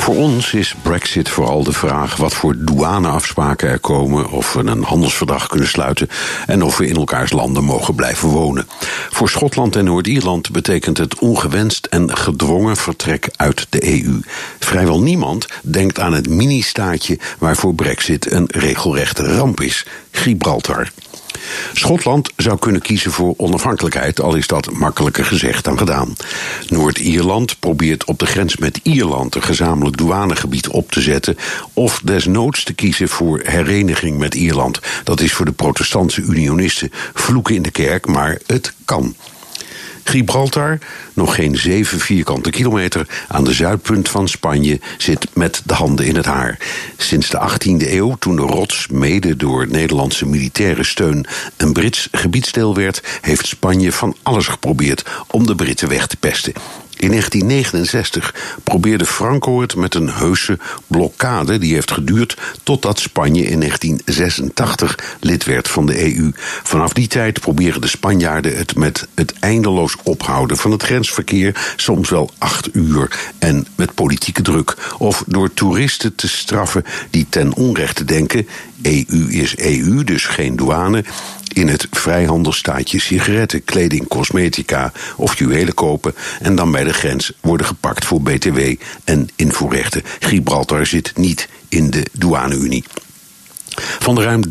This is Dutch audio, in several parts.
Voor ons is Brexit vooral de vraag wat voor douaneafspraken er komen, of we een handelsverdrag kunnen sluiten en of we in elkaars landen mogen blijven wonen. Voor Schotland en Noord-Ierland betekent het ongewenst en gedwongen vertrek uit de EU. Vrijwel niemand denkt aan het mini-staatje waarvoor Brexit een regelrechte ramp is: Gibraltar. Schotland zou kunnen kiezen voor onafhankelijkheid, al is dat makkelijker gezegd dan gedaan. Noord-Ierland probeert op de grens met Ierland een gezamenlijk douanegebied op te zetten, of desnoods te kiezen voor hereniging met Ierland. Dat is voor de protestantse unionisten vloeken in de kerk, maar het kan. Gibraltar, nog geen zeven vierkante kilometer aan de zuidpunt van Spanje, zit met de handen in het haar. Sinds de 18e eeuw, toen de rots mede door Nederlandse militaire steun een Brits gebiedsdeel werd, heeft Spanje van alles geprobeerd om de Britten weg te pesten. In 1969 probeerde Franco het met een heuse blokkade die heeft geduurd totdat Spanje in 1986 lid werd van de EU. Vanaf die tijd proberen de Spanjaarden het met het eindeloos ophouden van het grensverkeer, soms wel acht uur, en met politieke druk, of door toeristen te straffen die ten onrechte denken: EU is EU, dus geen douane in het vrijhandelstaatje sigaretten, kleding, cosmetica of juwelen kopen en dan bij de grens worden gepakt voor BTW en invoerrechten. Gibraltar zit niet in de douane-Unie. Van de ruim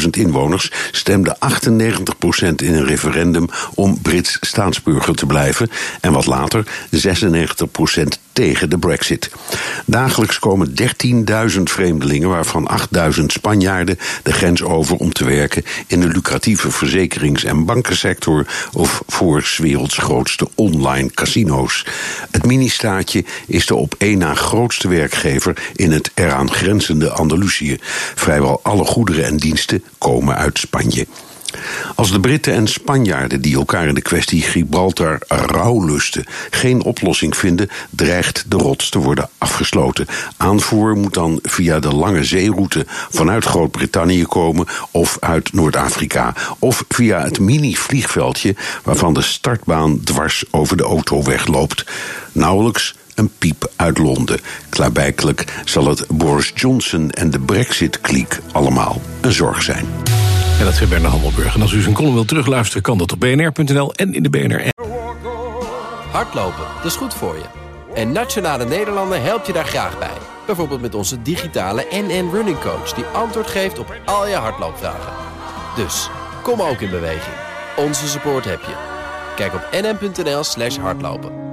30.000 inwoners stemde 98% in een referendum om Brits staatsburger te blijven en wat later 96% tegen de Brexit. Dagelijks komen 13.000 vreemdelingen, waarvan 8.000 Spanjaarden, de grens over om te werken in de lucratieve verzekerings- en bankensector of voor werelds grootste online casino's. Het ministaatje is de op één na grootste werkgever in het eraan grenzende Andalusië. Vrijwel alle goederen en diensten komen uit Spanje. Als de Britten en Spanjaarden die elkaar in de kwestie Gibraltar rouwlusten geen oplossing vinden, dreigt de rots te worden afgesloten. Aanvoer moet dan via de lange zeeroute vanuit Groot-Brittannië komen of uit Noord-Afrika. Of via het mini-vliegveldje waarvan de startbaan dwars over de autoweg loopt. Nauwelijks een piep uit Londen. Klaarblijkelijk zal het Boris Johnson en de Brexit-kliek allemaal een zorg zijn. En dat is Bernard Hammelburg. En als u zijn column wilt terugluisteren, kan dat op bnr.nl en in de BNR-app. Hardlopen, dat is goed voor je. En Nationale Nederlanden helpt je daar graag bij. Bijvoorbeeld met onze digitale NN Running Coach... die antwoord geeft op al je hardloopvragen. Dus, kom ook in beweging. Onze support heb je. Kijk op nn.nl slash hardlopen.